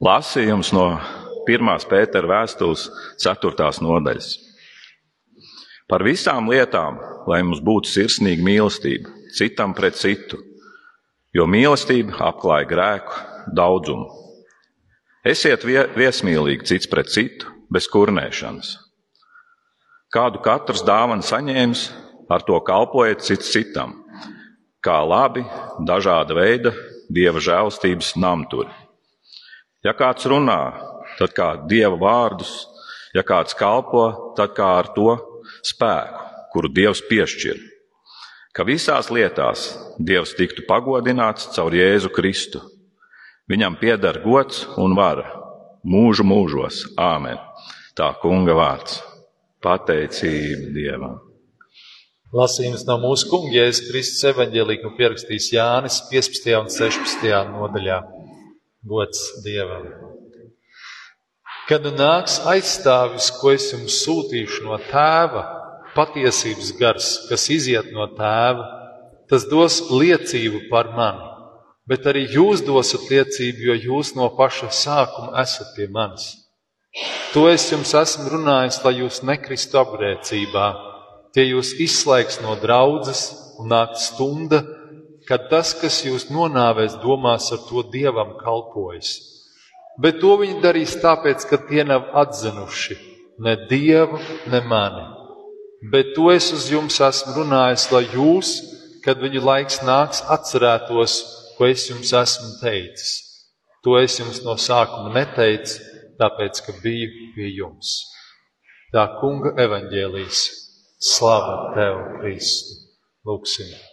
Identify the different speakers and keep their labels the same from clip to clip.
Speaker 1: Lasījums no 1. pētera vēstules 4. nodaļas. Par visām lietām, lai mums būtu sirsnīga mīlestība citam pret citu, jo mīlestība apklāja grēku daudzumu. Esiet viesmīlīgi cits pret citu, bez kurnēšanas. Kādu katrs dāvana saņēmis, ar to kalpojiet cits citam, kā labi, dažāda veida dieva žēlstības namturi. Ja kāds runā, tad kā dieva vārdus, ja kāds kalpo, tad kā ar to spēku, kuru dievs piešķir. Ka visās lietās dievs tiktu pagodināts caur Jēzu Kristu. Viņam pieder gods un vara mūžu mūžos. Āmen. Tā kunga vārds. Pateicība Dievam.
Speaker 2: Lasījums no mūsu kunga Jēzus Kristus evaņģēlī, ko pierakstīs Jānis 15. un 16. nodaļā. Gods Dievam! Kad nāks aizstāvis, ko es jums sūtīšu no tēva, patiesības gars, kas iziet no tēva, tas dos liecību par mani. Bet arī jūs dosiet liecību, jo jūs no paša sākuma esat pie manis. To es jums esmu runājis, lai jūs nekristu apgrēcībā, tie jūs izslēgs no draudzes un nāk stunda, ka tas, kas jūs nonāvēs, domās ar to dievam kalpojas. Bet to viņi darīs tāpēc, ka tie nav atzinuši ne dievu, ne mani. Bet to es uz jums esmu runājis, lai jūs, kad viņu laiks nāks, atcerētos, ko es jums esmu teicis. To es jums no sākuma neteicu, tāpēc, ka biju pie jums. Tā kunga evaņģēlīs. Slava tev, Kristu! Lūksim!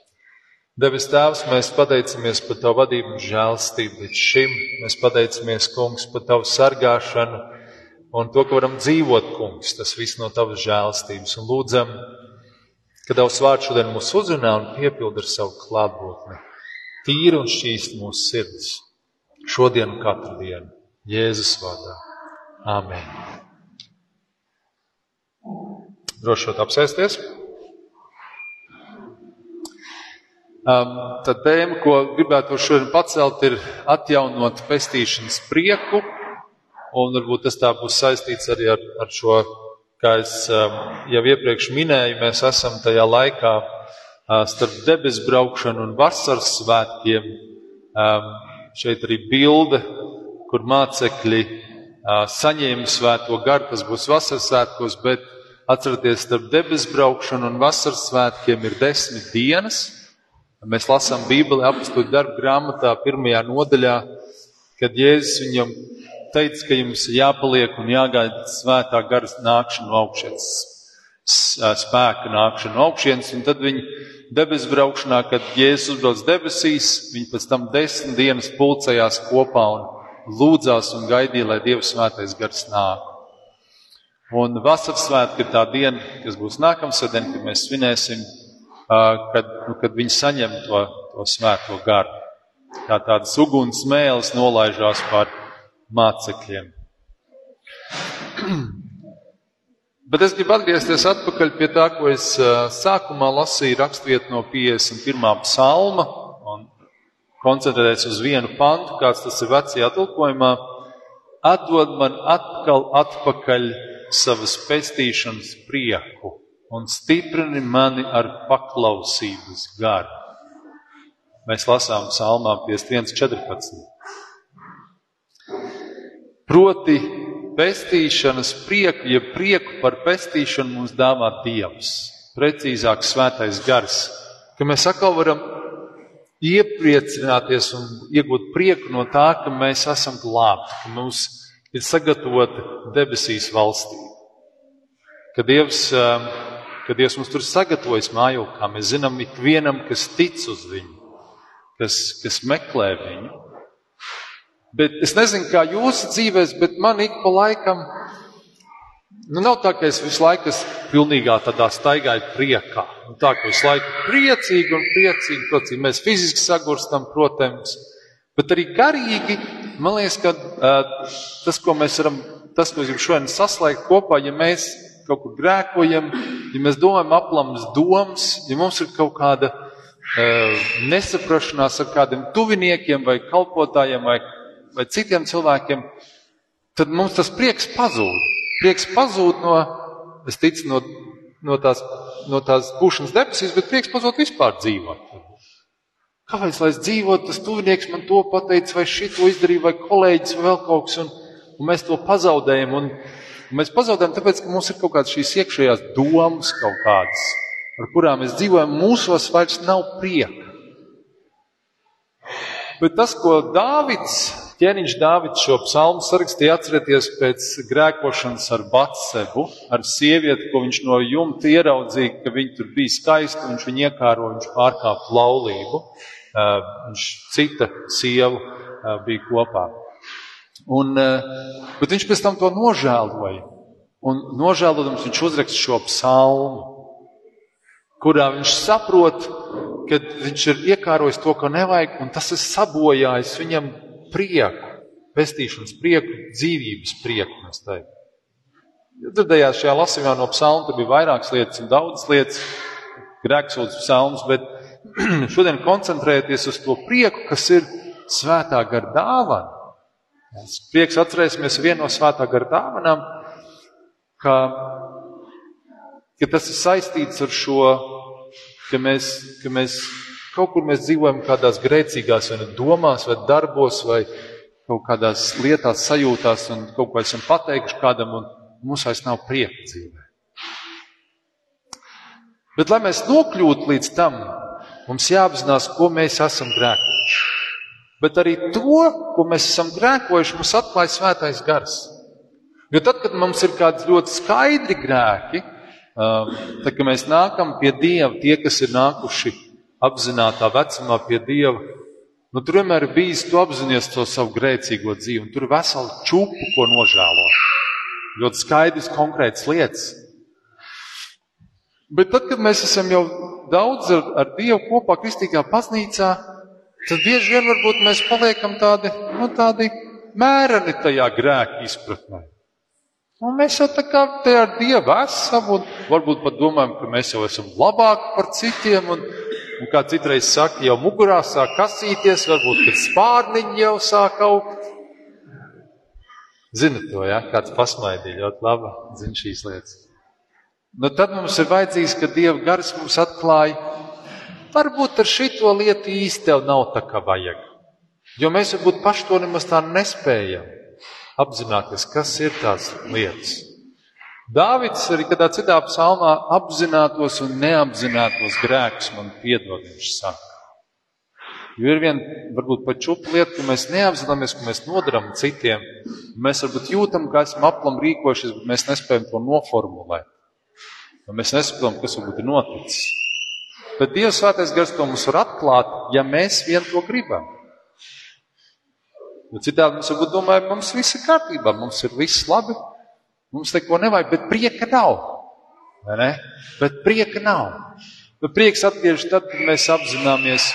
Speaker 2: Devis Tēvs, mēs pateicamies par Tavu vadību un žēlstību līdz šim. Mēs pateicamies, Kungs, par Tavu sargāšanu un to, ka varam dzīvot, Kungs, tas viss no Tavas žēlstības. Un lūdzam, ka Tavs vārds šodien mūs uzrunā un piepilda ar savu klātbūtni. Tīri un šķīst mūsu sirds. Šodien katru dienu. Jēzus vārdā. Āmen. Drošot apsēsties. Um, tad tēma, ko gribētu šodien pacelt, ir atjaunot pestīšanas prieku, un varbūt tas tā būs saistīts arī ar, ar šo, kā es jau iepriekš minēju, mēs esam tajā laikā starp debesu braukšanu un vasaras svētkiem. Šeit arī bilde, kur mācekļi saņēma svēto garu, tas būs vasaras svētkos, bet atcerieties, starp debesu braukšanu un vasaras svētkiem ir desmit dienas. Mēs lasām Bībeli apstuļu darbu grāmatā, pirmajā nodaļā, kad Jēzus viņam teica, ka jums jāpaliek un jāgaida svētā gara nākšana no augšas, spēka nākšana no augšas, un tad viņi debesu braukšanā, kad Jēzus uzbrauc debesīs, viņi pēc tam desmit dienas pulcējās kopā un lūdzās un gaidīja, lai Dieva svētais gars nāk. Un vasaras svētki ir tā diena, kas būs nākamsēdien, kad mēs svinēsim kad, nu, kad viņi saņem to, to svēto garu. Kā tādas uguns mēlis nolaižās pār mācekļiem. Bet es gribu atgriezties atpakaļ pie tā, ko es sākumā lasīju raksturvietu no 51. psalma un koncentrēties uz vienu pantu, kāds tas ir vecajā tulkojumā. Atdod man atkal atpakaļ savas pestīšanas prieku un stiprini mani ar paklausības garu. Mēs lasām psalmā 51.14. Proti, pestīšanas prieku, ja prieku par pestīšanu mums dāvā Dievs, precīzāk svētais gars, ka mēs atkal varam iepriecināties un iegūt prieku no tā, ka mēs esam glābti, ka mums ir sagatavota debesīs valstība. Ka Dievs uh, ka Dievs mums tur sagatavojas mājokā. Mēs zinām ikvienam, kas tic uz viņu, kas, kas meklē viņu. Bet es nezinu, kā jūsu dzīvēs, bet man ik pa laikam, nu nav tā, ka es visu laiku esmu pilnīgā tādā staigāju priekā. Nu, tā, ka visu laiku priecīgi un priecīgi, protams, mēs fiziski sagurstam, protams, bet arī garīgi, man liekas, ka uh, tas, ko mēs varam, tas, ko es gribu šodien saslēgt kopā, ja mēs kaut kur grēkojam, ja mēs domājam aplamas domas, ja mums ir kaut kāda uh, nesaprašanās ar kādiem tuviniekiem vai kalpotājiem vai, vai citiem cilvēkiem, tad mums tas prieks pazūd. Prieks pazūd no, es ticu, no, no tās, no tās būšanas debesīs, bet prieks pazūd vispār dzīvot. Kāpēc, lai es dzīvotu, tas tuvinieks man to pateica, vai šito izdarīja, vai kolēģis, vai vēl kaut kas, un, un mēs to pazaudējam. Un mēs pazaudējam, tāpēc, ka mums ir kaut kādas šīs iekšējās domas, kaut kādas, ar kurām mēs dzīvojam, mūsos vairs nav prieka. Bet tas, ko Dāvids, ķēniņš Dāvids šo psalmu sarakstīja, atcerieties pēc grēkošanas ar Batsebu, ar sievieti, ko viņš no jumta ieraudzīja, ka viņa tur bija skaista, viņš viņu iekāroja, viņš pārkāpa laulību. Viņš cita sievu bija kopā. Un, bet viņš pēc tam to nožēloja. Un nožēlojams viņš uzraksta šo psalmu, kurā viņš saprot, ka viņš ir iekārojis to, ko nevajag, un tas ir sabojājis viņam prieku, pestīšanas prieku, dzīvības prieku, mēs teiktu. Dzirdējāt šajā lasījumā no psalma, tur bija vairākas lietas un daudzas lietas, grēksūdzes psalms, bet šodien koncentrēties uz to prieku, kas ir svētā gara dāvana. Prieks atcerēsimies vienu no svētā gara dāvanām, ka, ka tas ir saistīts ar šo ka mēs, ka mēs kaut kur mēs dzīvojam kādās grēcīgās vai domās, vai darbos, vai kaut kādās lietās, sajūtās, un kaut ko esam pateikuši kādam, un mums vairs nav prieka dzīvē. Bet, lai mēs nokļūtu līdz tam, mums jāapzinās, ko mēs esam grēkojuši. Bet arī to, ko mēs esam grēkojuši, mums atklāja svētais gars. Jo tad, kad mums ir kādi ļoti skaidri grēki, Um, tad, kad mēs nākam pie Dieva, tie, kas ir nākuši apzinātā vecumā pie Dieva, nu, tur vienmēr ir bijis, tu apzinājies to savu grēcīgo dzīvi, un tur ir vesela čūpa, ko nožēlot. Ļoti skaidrs, konkrēts lietas. Bet tad, kad mēs esam jau daudz ar, ar Dievu kopā kristīgā baznīcā, tad bieži vien varbūt mēs paliekam tādi, nu, tādi mēreni tajā grēka izpratnē. Un mēs jau tā kā te ar Dievu esam, un varbūt pat domājam, ka mēs jau esam labāki par citiem, un, un kā citreiz saka, jau mugurā sāk kasīties, varbūt, kad spārniņi jau sāk augt. Zini to, ja? Kāds pasmaidīja ļoti labi, zina šīs lietas. Nu, tad mums ir vajadzīgs, ka Dieva gars mums atklāja, varbūt ar šito lietu īsti tev nav tā kā vajag. Jo mēs varbūt paši to nemaz tā nespējam apzināties, kas ir tās lietas. Dāvids arī kādā citā psalmā apzinātos un neapzinātos grēkus man piedod, viņš saka. Jo ir viena, varbūt pat čupa lieta, ka mēs neapzināmies, ka mēs nodaram citiem. Mēs varbūt jūtam, ka esam aplam rīkojušies, bet mēs nespējam to noformulēt. Mēs nesaprotam, kas varbūt ir noticis. Bet Dievs svētais gars to mums var atklāt, ja mēs vien to gribam. Jo citādi mums varbūt domājam, mums viss ir kārtībā, mums ir viss labi, mums neko nevajag, bet prieka nav. Ne? Bet prieka nav. Bet prieks atgriežas tad, kad mēs apzināmies,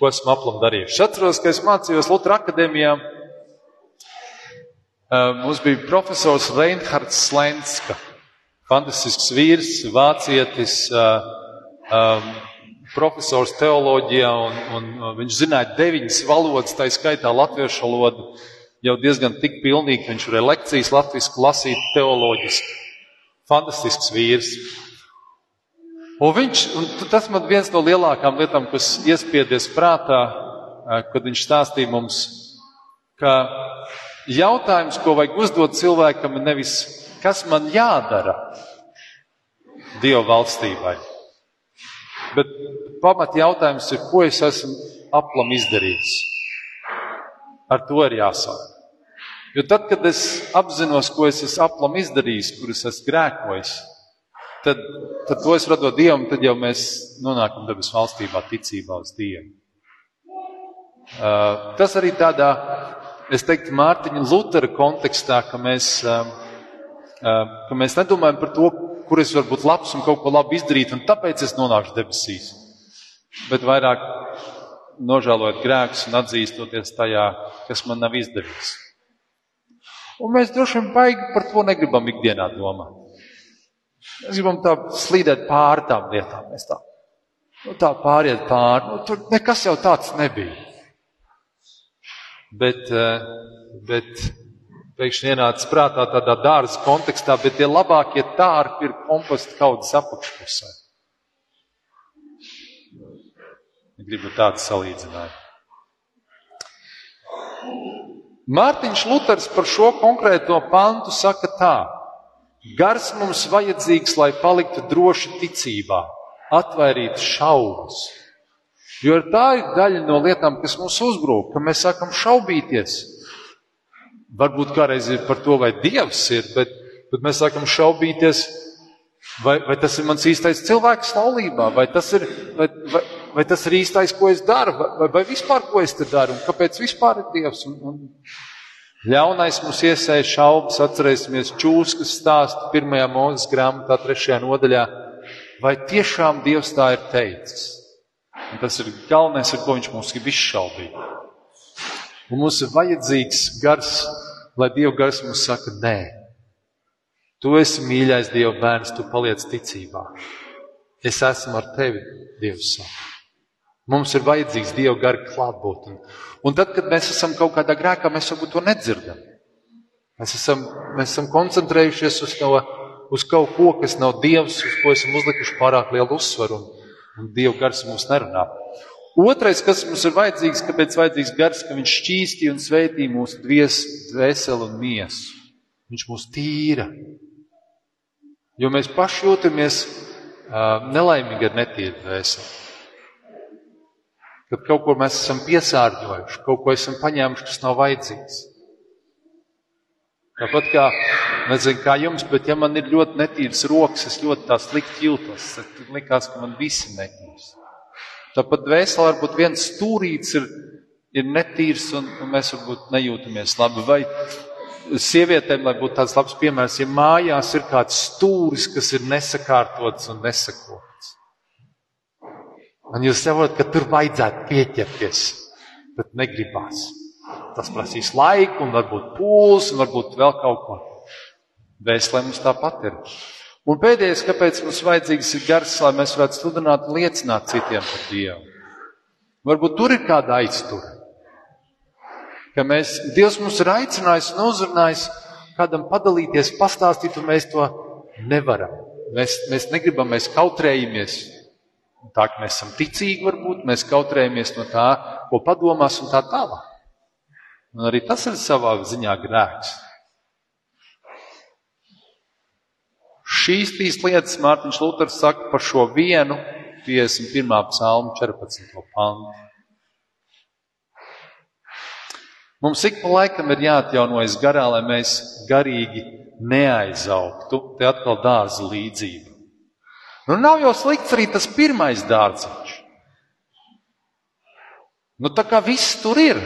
Speaker 2: ko esam aplam darījuši. Es atceros, ka es mācījos Lutra akadēmijā. Mums bija profesors Reinhards Slenska, fantastisks vīrs, vācietis, um, profesors teoloģijā, un, un viņš zināja deviņas valodas, tā skaitā latviešu valodu, jau diezgan tik pilnīgi, viņš varēja lekcijas latviešu lasīt teoloģiski. Fantastisks vīrs. Un viņš, un tas man viens no lielākām lietām, kas iespiedies prātā, kad viņš stāstīja mums, ka jautājums, ko vajag uzdot cilvēkam, ir nevis, kas man jādara Dieva valstībai, Bet pamat jautājums ir, ko es esmu aplam izdarījis. Ar to ir jāsāk. Jo tad, kad es apzinos, ko es esmu aplam izdarījis, kur es esmu grēkojis, tad, tad to es radot Dievam, tad jau mēs nonākam debes valstībā ticībā uz Dievu. Uh, tas arī tādā, es teiktu, Mārtiņa Lutera kontekstā, ka mēs, uh, uh, ka mēs nedomājam par to, kur es varu būt labs un kaut ko labi izdarīt, un tāpēc es nonākšu debesīs. Bet vairāk nožēlojot grēkus un atzīstoties tajā, kas man nav izdevies. Un mēs droši vien baigi par to negribam ikdienā domāt. Mēs gribam tā slīdēt pāri tām lietām. Mēs tā, nu, tā pāriet pāri. Nu, tur nekas jau tāds nebija. bet, eh, bet pēkšņi ienāca prātā tādā dārza kontekstā, bet tie labākie tārpi ir komposta kaudzes apakšpusē. Gribu tādu salīdzinājumu. Mārtiņš Luters par šo konkrēto pantu saka tā: Gars mums vajadzīgs, lai paliktu droši ticībā, atvairītu šaubas. Jo tā ir daļa no lietām, kas mums uzbrūk, ka mēs sākam šaubīties. Varbūt kādreiz ir par to, vai Dievs ir, bet, bet mēs sākam šaubīties, vai, vai tas ir mans īstais cilvēks laulībā, vai tas ir, vai, vai, vai tas ir īstais, ko es daru, vai, vai vispār ko es te daru, un kāpēc vispār ir Dievs. Un, un ļaunais mums iesēja šaubas, atcerēsimies čūskas stāstu pirmajā mūzes grāmatā, trešajā nodaļā, vai tiešām Dievs tā ir teicis. Un tas ir galvenais, ar ko viņš mums grib izšaubīt. Un mums ir vajadzīgs gars, lai Dieva gars mums saka, nē, tu esi mīļais Dieva bērns, tu paliec ticībā. Es esmu ar tevi, Dievs. Mums ir vajadzīgs Dieva gara klātbūtne. Un tad, kad mēs esam kaut kādā grēkā, mēs varbūt to nedzirdam. Mēs esam, mēs esam koncentrējušies uz, to, uz kaut ko, kas nav Dievs, uz ko esam uzlikuši pārāk lielu uzsvaru. Un, un Dieva gars mums nerunā. Otrais, kas mums ir vajadzīgs, kāpēc vajadzīgs gars, ka viņš šķīstīja un sveitīja mūsu dvēseli un miesu. Viņš mūs tīra. Jo mēs paši jūtamies uh, nelaimīgi ar netīru dvēseli. Kad kaut ko mēs esam piesārņojuši, kaut ko esam paņēmuši, kas nav vajadzīgs. Tāpat kā, nezinu, kā jums, bet ja man ir ļoti netīras rokas, es ļoti tā slikti jūtos. Tad likās, ka man visi netīrs. Tāpat dvēselē varbūt viens stūrīts ir, ir netīrs un, un mēs varbūt nejūtamies labi. Vai sievietēm, lai būtu tāds labs piemērs, ja mājās ir kāds stūris, kas ir nesakārtots un nesakots. Un jūs saprotat, ka tur vajadzētu pieķerties, bet negribās. Tas prasīs laiku, un varbūt pūles, un varbūt vēl kaut ko. Vēstulē mums tāpat ir. Un pēdējais, kāpēc mums vajadzīgs ir gars, lai mēs varētu sludināt liecināt citiem par Dievu. Varbūt tur ir kāda aiztura. Ka mēs, Dievs mums ir aicinājis un uzrunājis kādam padalīties, pastāstīt, un mēs to nevaram. Mēs, mēs negribam, mēs kautrējamies. Tā kā mēs esam ticīgi, varbūt mēs kautrējamies no tā, ko padomās un tā tālāk. Un arī tas ir savā ziņā grēks. Šīs trīs lietas Mārtiņš Luters saka par šo vienu 51. psalmu 14. pantu. Mums ik pa laikam ir jāatjaunojas garā, lai mēs garīgi neaizaugtu. Te atkal dārza līdzība. Nu, nav jau slikts arī tas pirmais dārziņš. Nu, tā kā viss tur ir.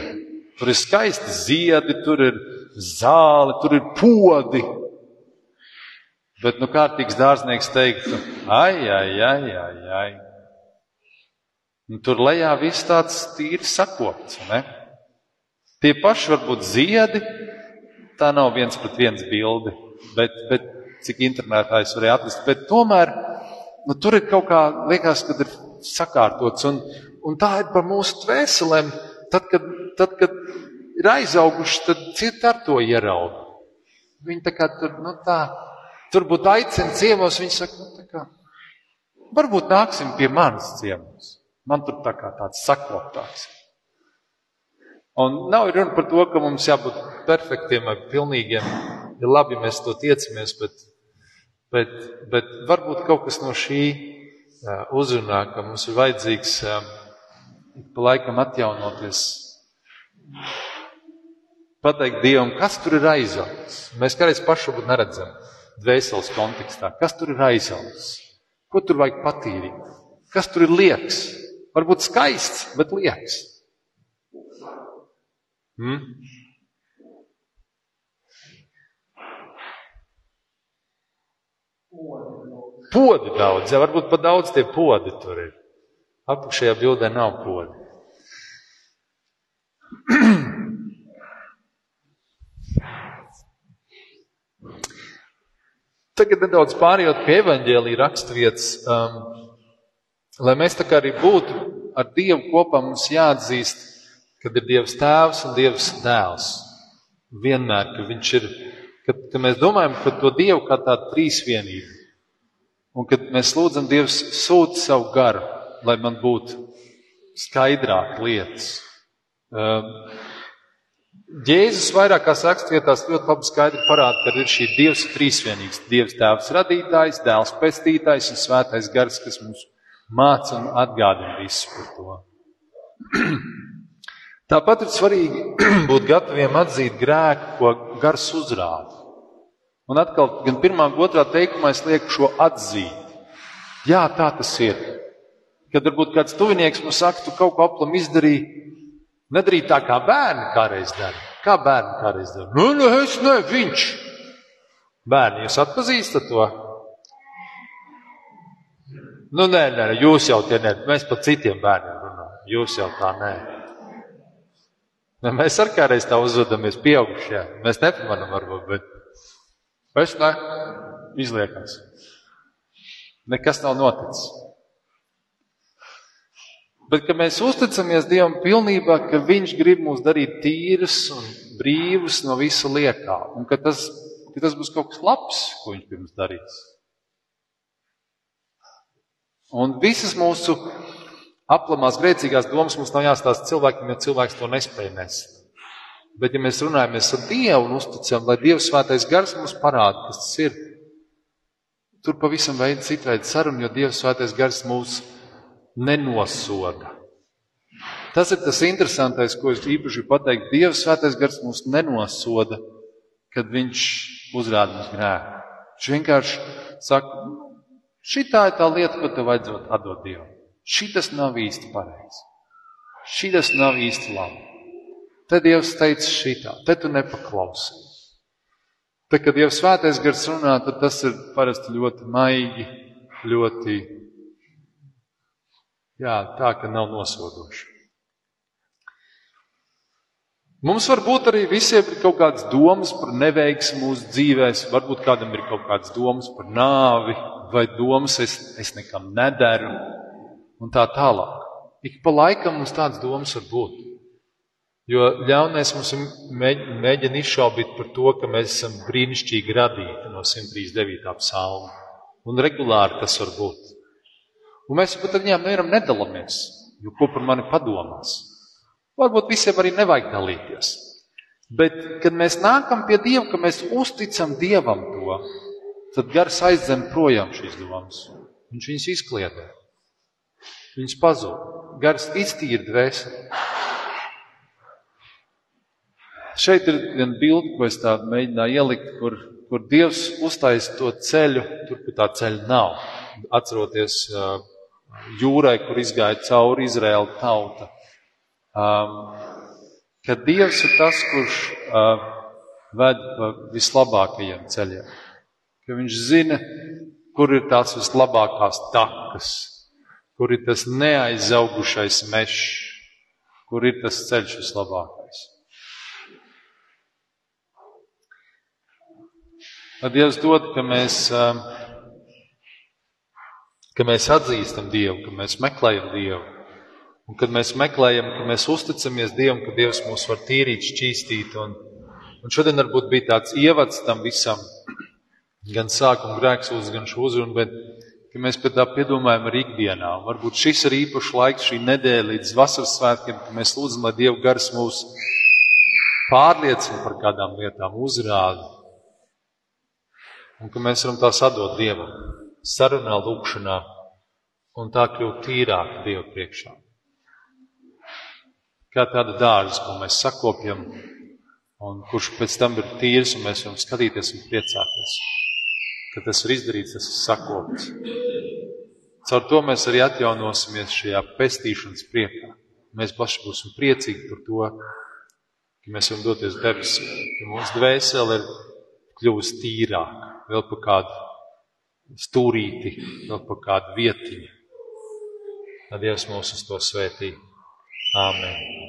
Speaker 2: Tur ir skaisti ziedi, tur ir zāle, tur ir podi. Bet, nu, kārtīgs dārznieks teiktu, ai, ai, ai, ai, ai. Un tur lejā viss tāds tīri sakopts, ne? Tie paši varbūt ziedi, tā nav viens pret viens bildi, bet, bet cik internetā es varēju atrast, bet tomēr, nu, tur ir kaut kā, liekas, kad ir sakārtots, un, un tā ir par mūsu tvēselēm, tad, kad tad, kad ir aizauguši, tad citi ar to ieraudzīja. Viņi tā kā tur, nu tā, tur būtu aicina ciemos, viņi saka, nu kā, varbūt nāksim pie manas ciemos. Man tur tā kā tāds sakoptāks. Un nav runa par to, ka mums jābūt perfektiem vai pilnīgiem. Ir labi, mēs to tiecamies, bet, bet, bet varbūt kaut kas no šī uzrunā, ka mums ir vajadzīgs pa laikam atjaunoties Pateikt Dievam, kas tur ir aizaugs. Mēs kādreiz pašu neredzam dvēseles kontekstā. Kas tur ir aizaugs? Ko tur vajag patīrīt? Kas tur ir liekas? Varbūt skaists, bet liekas. Hmm? Podi daudz, ja varbūt pat daudz tie podi tur ir. Apakšējā bildē nav podi. Tagad nedaudz pārējot pie evaņģēlīja raksturvietas, um, lai mēs tā kā arī būtu ar Dievu kopā, mums jāatzīst, kad ir Dievs tēvs un Dievs dēls. Vienmēr, ka viņš ir, kad, kad mēs domājam par to Dievu kā tādu trīsvienību, un kad mēs lūdzam Dievs sūt savu garu, lai man būtu skaidrāk lietas. Um, Jēzus vairākās rakstvietās ļoti labi skaidri parāda, ka ir šī Dievs trīsvienīgs. Dievs tēvs radītājs, dēls pestītājs un svētais gars, kas mums māca un atgādina visu par to. Tāpat ir svarīgi būt gataviem atzīt grēku, ko gars uzrāda. Un atkal, gan pirmā, gan otrā teikumā es lieku šo atzīt. Jā, tā tas ir. Kad varbūt kāds tuvinieks mums saka, tu kaut ko aplam izdarīji, nedarīt tā, kā bērni kādreiz dara. Kā bērni kādreiz dara? Nu, nu, es ne, viņš. Bērni, jūs atpazīstat to? Nu, nē, nē, jūs jau tie nē, mēs par citiem bērniem runājam. Jūs jau tā nē. Ne, mēs ar kādreiz tā uzvedamies pieaugušie. Mēs nepamanām varbūt, bet es ne, izliekās. Nekas nav noticis. Bet, ka mēs uzticamies Dievam pilnībā, ka Viņš grib mūs darīt tīrus un brīvus no visa liekā, un ka tas, ka tas būs kaut kas labs, ko Viņš pirms darīs. Un visas mūsu aplamās grēcīgās domas mums nav jāstāsta cilvēkiem, jo cilvēks to nespēj nest. Bet, ja mēs runājamies ar Dievu un uzticam, lai Dievs svētais gars mums parāda, kas tas ir, tur pavisam veida citveida saruna, jo Dievs svētais gars mūs nenosoda. Tas ir tas interesantais, ko es īpaši pateiktu. Dievs svētais gars mūs nenosoda, kad viņš uzrāda mums grēku. Viņš vienkārši saka, Šī tā ir tā lieta, ko tev vajadzētu atdot Dievam. Šī tas nav īsti pareizi. Šī tas nav īsti labi. Tad Dievs teica šitā, te tu nepaklausi. Tad, kad Dievs svētais gars runā, tad tas ir parasti ļoti maigi, ļoti, jā, tā, ka nav nosodoši. Mums var būt arī visiem kaut kādas domas par neveiksmu mūsu dzīvēs, varbūt kādam ir kaut kādas domas par nāvi, vai domas, es, es nekam nedaru, un tā tālāk. Ik pa laikam mums tādas domas var būt. Jo ļaunais mums mēģina izšaubīt par to, ka mēs esam brīnišķīgi radīti no 139. psalma. Un regulāri tas var būt. Un mēs pat ar viņiem nevaram nedalāmies, jo ko par mani padomās. Varbūt visiem arī nevajag dalīties. Bet, kad mēs nākam pie Dieva, ka mēs uzticam Dievam to, tad gars aizdzen projām šīs domas. Viņš viņus izkliedē. Viņas pazūd. Gars iztīra dvēseli. Šeit ir viena bilde, ko es tādu mēģināju ielikt, kur, kur Dievs uztaisa to ceļu, tur, kur tā ceļa nav. Atceroties uh, jūrai, kur izgāja cauri Izraēla tauta. Um, kad Dievs ir tas, kurš uh, ved pa vislabākajiem ceļiem ka viņš zina, kur ir tās vislabākās takas, kur ir tas neaizaugušais mežs, kur ir tas ceļš vislabākais. Lai Dievs dod, ka mēs, um, ka mēs atzīstam Dievu, ka mēs meklējam Dievu. Un kad mēs meklējam, ka mēs uzticamies Dievam, ka Dievs mūs var tīrīt, šķīstīt. Un, un šodien varbūt bija tāds ievads tam visam, gan sākuma grēksūdzes, gan šo uzrunu, bet ka mēs pie tā piedomājam arī ikdienā. Un varbūt šis ir īpašs laiks, šī nedēļa līdz vasaras svētkiem, kad mēs lūdzam, lai Dieva gars mūs pārliecina par kādām lietām, uzrāda. Un ka mēs varam tās atdot Dievam, sarunā, lūkšanā, un tā kļūt tīrāk Dieva priekšā. Kā tāda dārza, ko mēs sakopjam, un kurš pēc tam ir tīrs, un mēs varam skatīties un priecāties ka tas ir izdarīts, tas ir sakopts. Caur to mēs arī atjaunosimies šajā pestīšanas priekā. Mēs paši būsim priecīgi par to, ka mēs varam doties debesīm, ka mūsu dvēsele ir kļuvusi tīrāka, vēl pa kādu stūrīti, vēl pa kādu vietiņu. Tad Dievs mūs uz to svētī. Āmen.